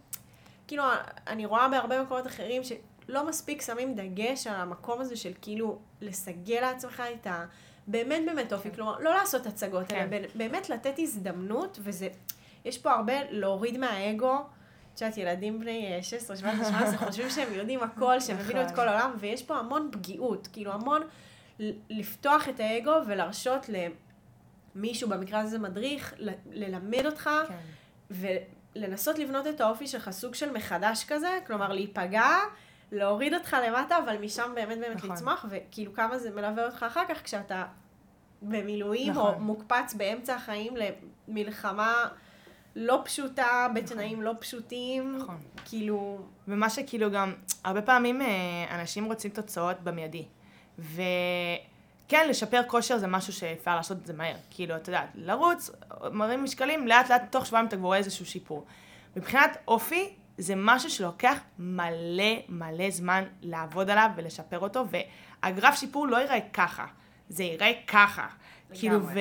כאילו, אני רואה בהרבה מקומות אחרים שלא מספיק שמים דגש על המקום הזה של כאילו לסגל לעצמך את ה... באמת באמת אופי, כן. כלומר, לא לעשות הצגות, כן. אלא באמת לתת הזדמנות, וזה... יש פה הרבה להוריד מהאגו. את יודעת, ילדים בני 16, 17, 18 חושבים שהם יודעים הכל, שהם הבינו את נכון. כל העולם, ויש פה המון פגיעות, כאילו המון לפתוח את האגו ולהרשות למישהו, במקרה הזה מדריך, ללמד אותך, כן. ולנסות לבנות את האופי שלך סוג של מחדש כזה, כלומר להיפגע, להוריד אותך למטה, אבל משם באמת באמת נכון. לצמוח, וכאילו כמה זה מלווה אותך אחר כך כשאתה במילואים, נכון. או מוקפץ באמצע החיים למלחמה. לא פשוטה, בתנאים. לא פשוטים. נכון. כאילו... ומה שכאילו גם, הרבה פעמים אה, אנשים רוצים תוצאות במיידי. וכן, לשפר כושר זה משהו שאפשר לעשות את זה מהר. כאילו, אתה יודע, לרוץ, מרים משקלים, לאט לאט תוך שבועיים אתה כבר רואה איזשהו שיפור. מבחינת אופי, זה משהו שלוקח מלא מלא זמן לעבוד עליו ולשפר אותו, והגרף שיפור לא ייראה ככה, זה ייראה ככה. כאילו, ו...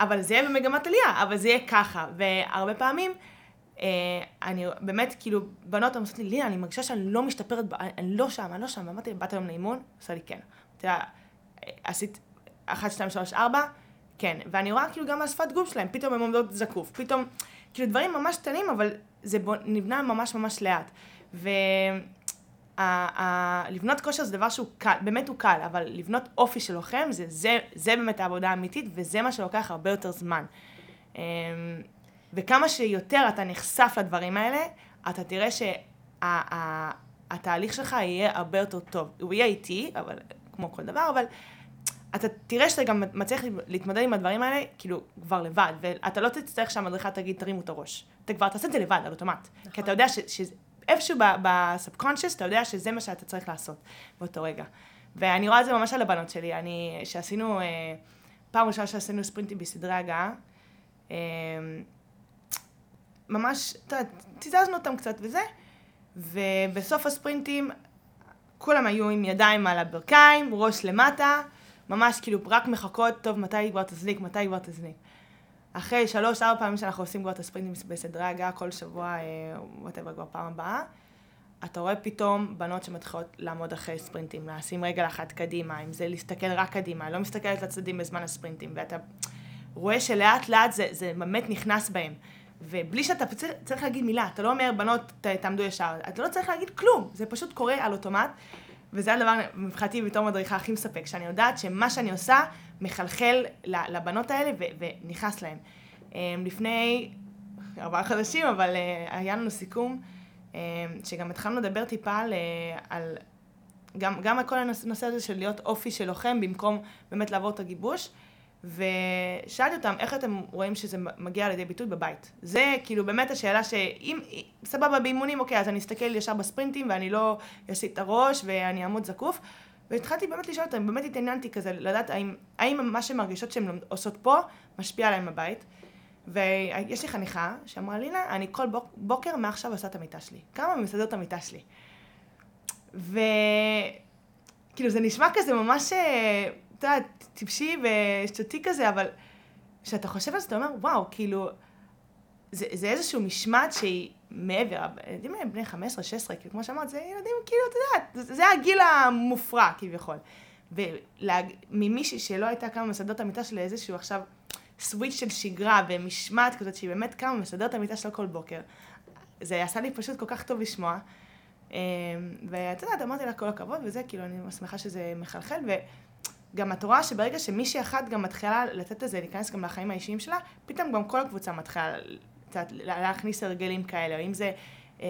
אבל זה יהיה במגמת עלייה, אבל זה יהיה ככה. והרבה פעמים, אה, אני באמת, כאילו, בנות אומרות לי, לינה, אני מרגישה שאני לא משתפרת, אני לא שם, אני לא שם. אמרתי, באת היום לאימון? עושה לי כן. אתה יודע, עשית 1, 2, 3, 4, כן. ואני רואה כאילו גם על שפת גוף שלהם, פתאום הן עומדות זקוף, פתאום, כאילו דברים ממש קטנים, אבל זה נבנה ממש ממש לאט. ו... לבנות כושר זה דבר שהוא קל, באמת הוא קל, אבל לבנות אופי של לוחם, זה, זה, זה באמת העבודה האמיתית, וזה מה שלוקח הרבה יותר זמן. אמ, וכמה שיותר אתה נחשף לדברים האלה, אתה תראה שהתהליך שה, שלך יהיה הרבה יותר טוב. הוא יהיה איטי, אבל, כמו כל דבר, אבל אתה תראה שאתה גם מצליח להתמודד עם הדברים האלה, כאילו, כבר לבד, ואתה לא תצטרך שהמדריכה תגיד, תרימו את הראש. אתה כבר תעשה את זה לבד, על אוטומט. נכון. כי אתה יודע ש, ש, איפשהו בסאבקונשיוס, אתה יודע שזה מה שאתה צריך לעשות באותו רגע. ואני רואה את זה ממש על הבנות שלי. אני, שעשינו, אה, פעם ראשונה שעשינו ספרינטים בסדרי הגעה, אה, ממש, אתה יודע, תיזזנו אותם קצת וזה, ובסוף הספרינטים כולם היו עם ידיים על הברכיים, ראש למטה, ממש כאילו רק מחכות, טוב, מתי כבר תזניק, מתי כבר תזניק. אחרי שלוש, ארבע פעמים שאנחנו עושים כבר את הספרינטים בסדרי הגעה כל שבוע, whatever, אה, כבר פעם הבאה, אתה רואה פתאום בנות שמתחילות לעמוד אחרי ספרינטים, לשים רגל אחת קדימה, אם זה להסתכל רק קדימה, לא מסתכלת לצדדים בזמן הספרינטים, ואתה רואה שלאט לאט זה, זה באמת נכנס בהם. ובלי שאתה צריך להגיד מילה, אתה לא אומר, בנות, תעמדו ישר, אתה לא צריך להגיד כלום, זה פשוט קורה על אוטומט. וזה הדבר מבחינתי בתור מדריכה הכי מספק, שאני יודעת שמה שאני עושה מחלחל לבנות האלה ונכנס להן. לפני ארבעה חודשים, אבל היה לנו סיכום, שגם התחלנו לדבר טיפה על, על גם, גם על כל הנושא הזה של להיות אופי של לוחם, במקום באמת לעבור את הגיבוש. ושאלתי אותם, איך אתם רואים שזה מגיע לידי ביטוי בבית? זה כאילו באמת השאלה שאם, סבבה באימונים, אוקיי, אז אני אסתכל ישר בספרינטים ואני לא אעשה את הראש ואני אעמוד זקוף. והתחלתי באמת לשאול אותם, באמת התעניינתי כזה, לדעת האם, האם מה שהן מרגישות שהן עושות פה, משפיע עליהן בבית. ויש לי חניכה שאמרה, לינה, אני כל בוקר מעכשיו עושה את המיטה שלי. כמה מסדר את המיטה שלי? וכאילו זה נשמע כזה ממש, אה, אתה יודע, טיפשי ושטותי כזה, אבל כשאתה חושב על זה, אתה אומר, וואו, כאילו, זה, זה איזשהו משמעת שהיא מעבר, ילדים בני 15-16, כאילו, כמו שאמרת, זה ילדים, כאילו, אתה יודע, זה, הגיל המופרע כביכול. וממישהי שלא הייתה קמה מסדרת המיטה שלה איזשהו עכשיו סוויץ' של שגרה ומשמעת כזאת, שהיא באמת קמה ומסדרת המיטה שלה כל בוקר, זה עשה לי פשוט כל כך טוב לשמוע. אמ, ואת יודעת, אמרתי לה כל הכבוד וזה, כאילו, אני שמחה שזה מחלחל, וגם את רואה שברגע שמישהי אחת גם מתחילה לתת לזה, להיכנס גם לחיים האישיים שלה, פתאום גם כל הקבוצה מתחילה, יודעת, להכניס הרגלים כאלה, או אם זה... אה,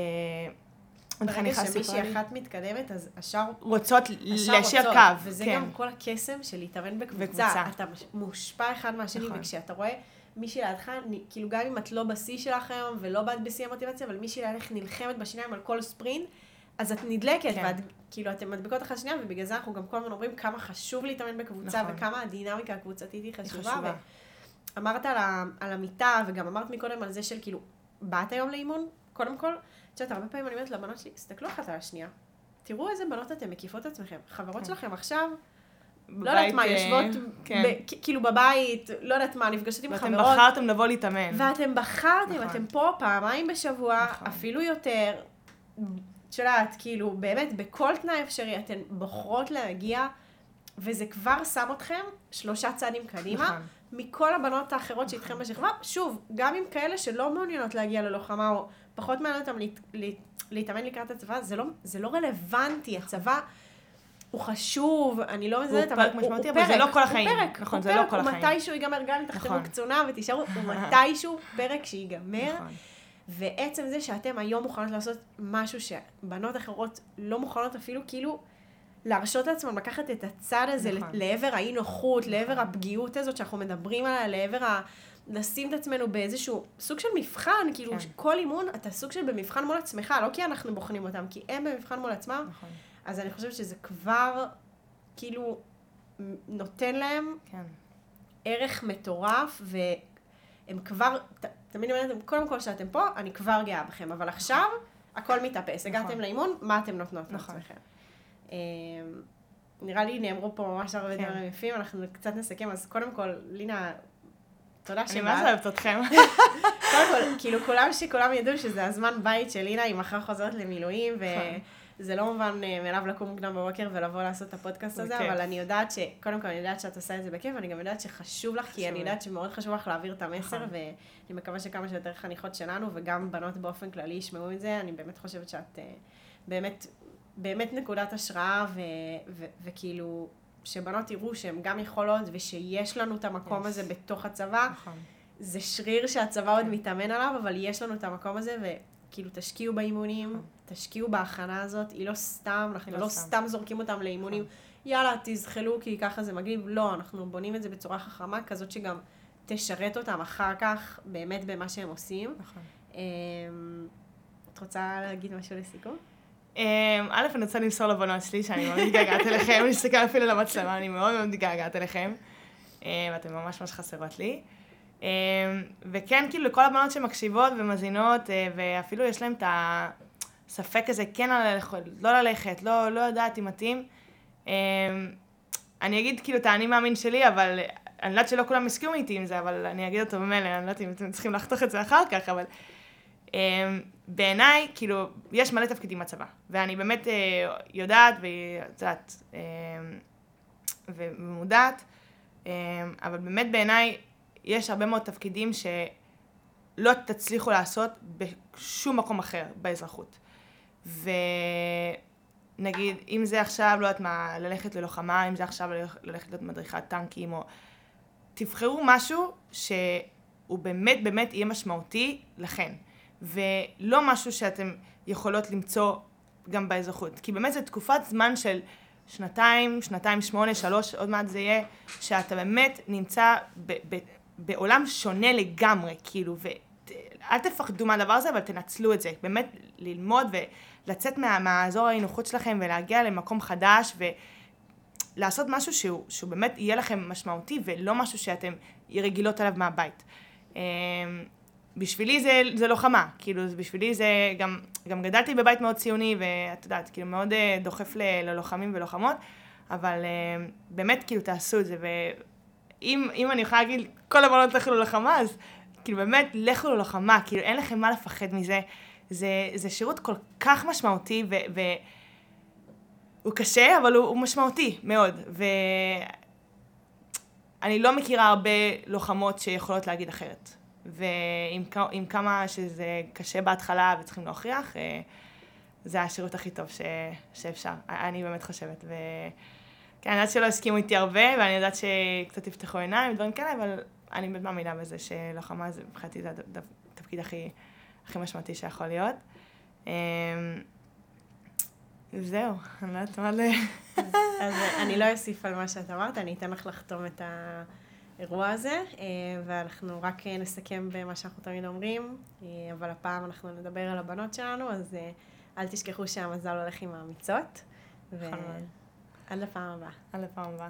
ברגע שמישהי אחת מתקדמת, אז השאר... רוצות ליישר קו. וזה כן. גם כל הקסם של להתאמן בקבוצה. בקבוצה. אתה מושפע אחד מהשני, נכון. וכשאתה רואה מישהי לידך, כאילו גם אם את לא בשיא שלך היום, ולא באת בשיא המוטיבציה, אבל מישהי לידך נלחמת בשיניים על כל ספרינט, אז את נדלקת, כן. ואת, כאילו, אתן מדבקות אחת שנייה, ובגלל זה אנחנו גם כל הזמן אומרים כמה חשוב להתאמן בקבוצה, נכון. וכמה הדינמיקה הקבוצתית היא חשובה. היא חשובה. אמרת על, ה, על המיטה, וגם אמרת מקודם על זה של כאילו, באת היום לאימון? קודם כל, את יודעת, הרבה פעמים אני אומרת לבנות שלי, תסתכלו אחת על השנייה. תראו איזה בנות אתן מקיפות עצמכם. חברות כן. שלכם עכשיו, לא יודעת מה, אה, יושבות, כן. ב, כאילו בבית, לא יודעת מה, נפגשת עם חברות. ואתם בחרתם לבוא להתאמן. ואתם בחרתם, נכון. אתם פה פעמיים בשבוע, נכון. אפילו יותר. את יודעת, כאילו, באמת, בכל תנאי אפשרי אתן בוחרות להגיע, וזה כבר שם אתכם שלושה צעדים קדימה. נכון. מכל הבנות האחרות שאיתכם בשכבה, שוב, גם עם כאלה שלא מעוניינות להגיע ללוחמה, או פחות מעניין אותם להת, להת, להתאמן לקראת הצבא, זה לא, זה לא רלוונטי, הצבא... הוא חשוב, אני לא מזלזלת, אבל הוא פרק, אבל זה לא כל החיים. הוא פרק, נכון, זה לא כל החיים. הוא מתישהו ייגמר, גם אם תחתמו נכון. קצונה ותישארו, הוא מתישהו פרק שיגמר. נכון. ועצם זה שאתם היום מוכנות לעשות משהו שבנות אחרות לא מוכנות אפילו כאילו להרשות לעצמם לקחת את הצד הזה נכון. לעבר האי נוחות, נכון. לעבר הפגיעות הזאת שאנחנו מדברים עליה, לעבר ה... לשים את עצמנו באיזשהו סוג של מבחן, כאילו כן. כל אימון אתה סוג של במבחן מול עצמך, לא כי אנחנו בוחנים אותם, כי הם במבחן מול עצמם. נכון. אז אני חושבת שזה כבר כאילו נותן להם כן. ערך מטורף, והם כבר, תמיד אומרת, קודם כל שאתם פה, אני כבר גאה בכם, אבל עכשיו הכל מתאפס. נכון. הגעתם לאימון, מה אתם נותנות נכון. לעצמכם? אמ, נראה לי נאמרו פה ממש הרבה כן. דברים יפים, אנחנו קצת נסכם, אז קודם כל, לינה, תודה שבאת. אני ממש אוהבת אתכם. קודם כל, כאילו כולם שכולם ידעו שזה הזמן בית של לינה, היא מחר חוזרת למילואים. נכון. זה לא מובן אה, מאליו לקום מוקדם בבוקר ולבוא לעשות את הפודקאסט הזה, אבל אני יודעת ש... קודם כל, אני יודעת שאת עושה את זה בכיף, ואני גם יודעת שחשוב לך, כי אני יודעת שמאוד חשוב לך להעביר את המסר, נכון. ואני מקווה שכמה שיותר חניכות שלנו, וגם בנות באופן כללי ישמעו את זה, אני באמת חושבת שאת אה, באמת, באמת נקודת השראה, וכאילו, שבנות יראו שהן גם יכולות, ושיש לנו את המקום הזה בתוך הצבא. נכון. זה שריר שהצבא עוד מתאמן עליו, אבל יש לנו את המקום הזה, וכאילו תשקיעו באימונים, נכון. תשקיעו בהכנה הזאת, היא לא סתם, אנחנו לא, לא סתם. סתם זורקים אותם לאימונים, נכון. יאללה, תזחלו כי ככה זה מגניב, לא, אנחנו בונים את זה בצורה חכמה, כזאת שגם תשרת אותם אחר כך, באמת במה שהם עושים. נכון. אמ, את רוצה להגיד משהו לסיכום? אמ, א', אני רוצה למסור לבנות שלי שאני מאוד מתגעגעת אליכם, אני מסתכל אפילו למצלמה, אני מאוד מאוד מתגעגעת אליכם, אמ, ואתן ממש ממש חסרות לי. וכן, כאילו, לכל הבנות שמקשיבות ומזינות, אה, ואפילו יש להן את ה... ספק כזה, כן ללכת, לא ללכת, לא, לא יודעת אם מתאים. אמ, אני אגיד כאילו את האני מאמין שלי, אבל אני יודעת שלא כולם הסכימו איתי עם זה, אבל אני אגיד אותו במילא, אני לא יודעת אם אתם צריכים לחתוך את זה אחר כך, אבל אמ, בעיניי, כאילו, יש מלא תפקידים בצבא, ואני באמת אה, יודעת ואת יודעת, אמ, ומודעת, אבל באמת בעיניי יש הרבה מאוד תפקידים שלא תצליחו לעשות בשום מקום אחר באזרחות. נגיד, אם זה עכשיו, לא יודעת מה, ללכת ללוחמה, אם זה עכשיו ללכת להיות מדריכת טנקים, או... תבחרו משהו שהוא באמת באמת יהיה משמעותי לכן, ולא משהו שאתם יכולות למצוא גם באזרחות. כי באמת זו תקופת זמן של שנתיים, שנתיים שמונה, שלוש, עוד מעט זה יהיה, שאתה באמת נמצא ב- ב- בעולם שונה לגמרי, כאילו, ואל תפחדו מהדבר הזה, אבל תנצלו את זה. באמת ללמוד ולצאת מה, מהאזור האי-נוחות שלכם ולהגיע למקום חדש ולעשות משהו שהוא, שהוא באמת יהיה לכם משמעותי ולא משהו שאתם רגילות עליו מהבית. בשבילי זה, זה לוחמה, כאילו, בשבילי זה, גם, גם גדלתי בבית מאוד ציוני, ואת יודעת, כאילו, מאוד uh, דוחף ל, ללוחמים ולוחמות, אבל uh, באמת, כאילו, תעשו את זה, ואם אני יכולה להגיד, כל הבנות לכו ללוחמה, אז כאילו, באמת, לכו ללוחמה, כאילו, אין לכם מה לפחד מזה. זה, זה שירות כל כך משמעותי, ו... ו הוא קשה, אבל הוא, הוא משמעותי מאוד, ואני לא מכירה הרבה לוחמות שיכולות להגיד אחרת. ועם כמה שזה קשה בהתחלה וצריכים להוכיח, אה, זה השירות הכי טוב ש, שאפשר, אני באמת חושבת. ו... כן, אני יודעת שלא הסכימו איתי הרבה, ואני יודעת שקצת יפתחו עיניים ודברים כאלה, אבל אני באמת מאמינה בזה שלוחמה זה, מבחינתי זה התפקיד הכי, הכי משמעותי שיכול להיות. אמ, זהו, אני לא יודעת מה ל... אז אני לא אוסיף על מה שאת אמרת, אני אתן לך לחתום את ה... האירוע הזה, אה, ואנחנו רק אה, נסכם במה שאנחנו תמיד אומרים, אה, אבל הפעם אנחנו נדבר על הבנות שלנו, אז אל תשכחו שהמזל הולך עם האמיצות. ועד נכון לפעם הבאה. עד לפעם הבאה.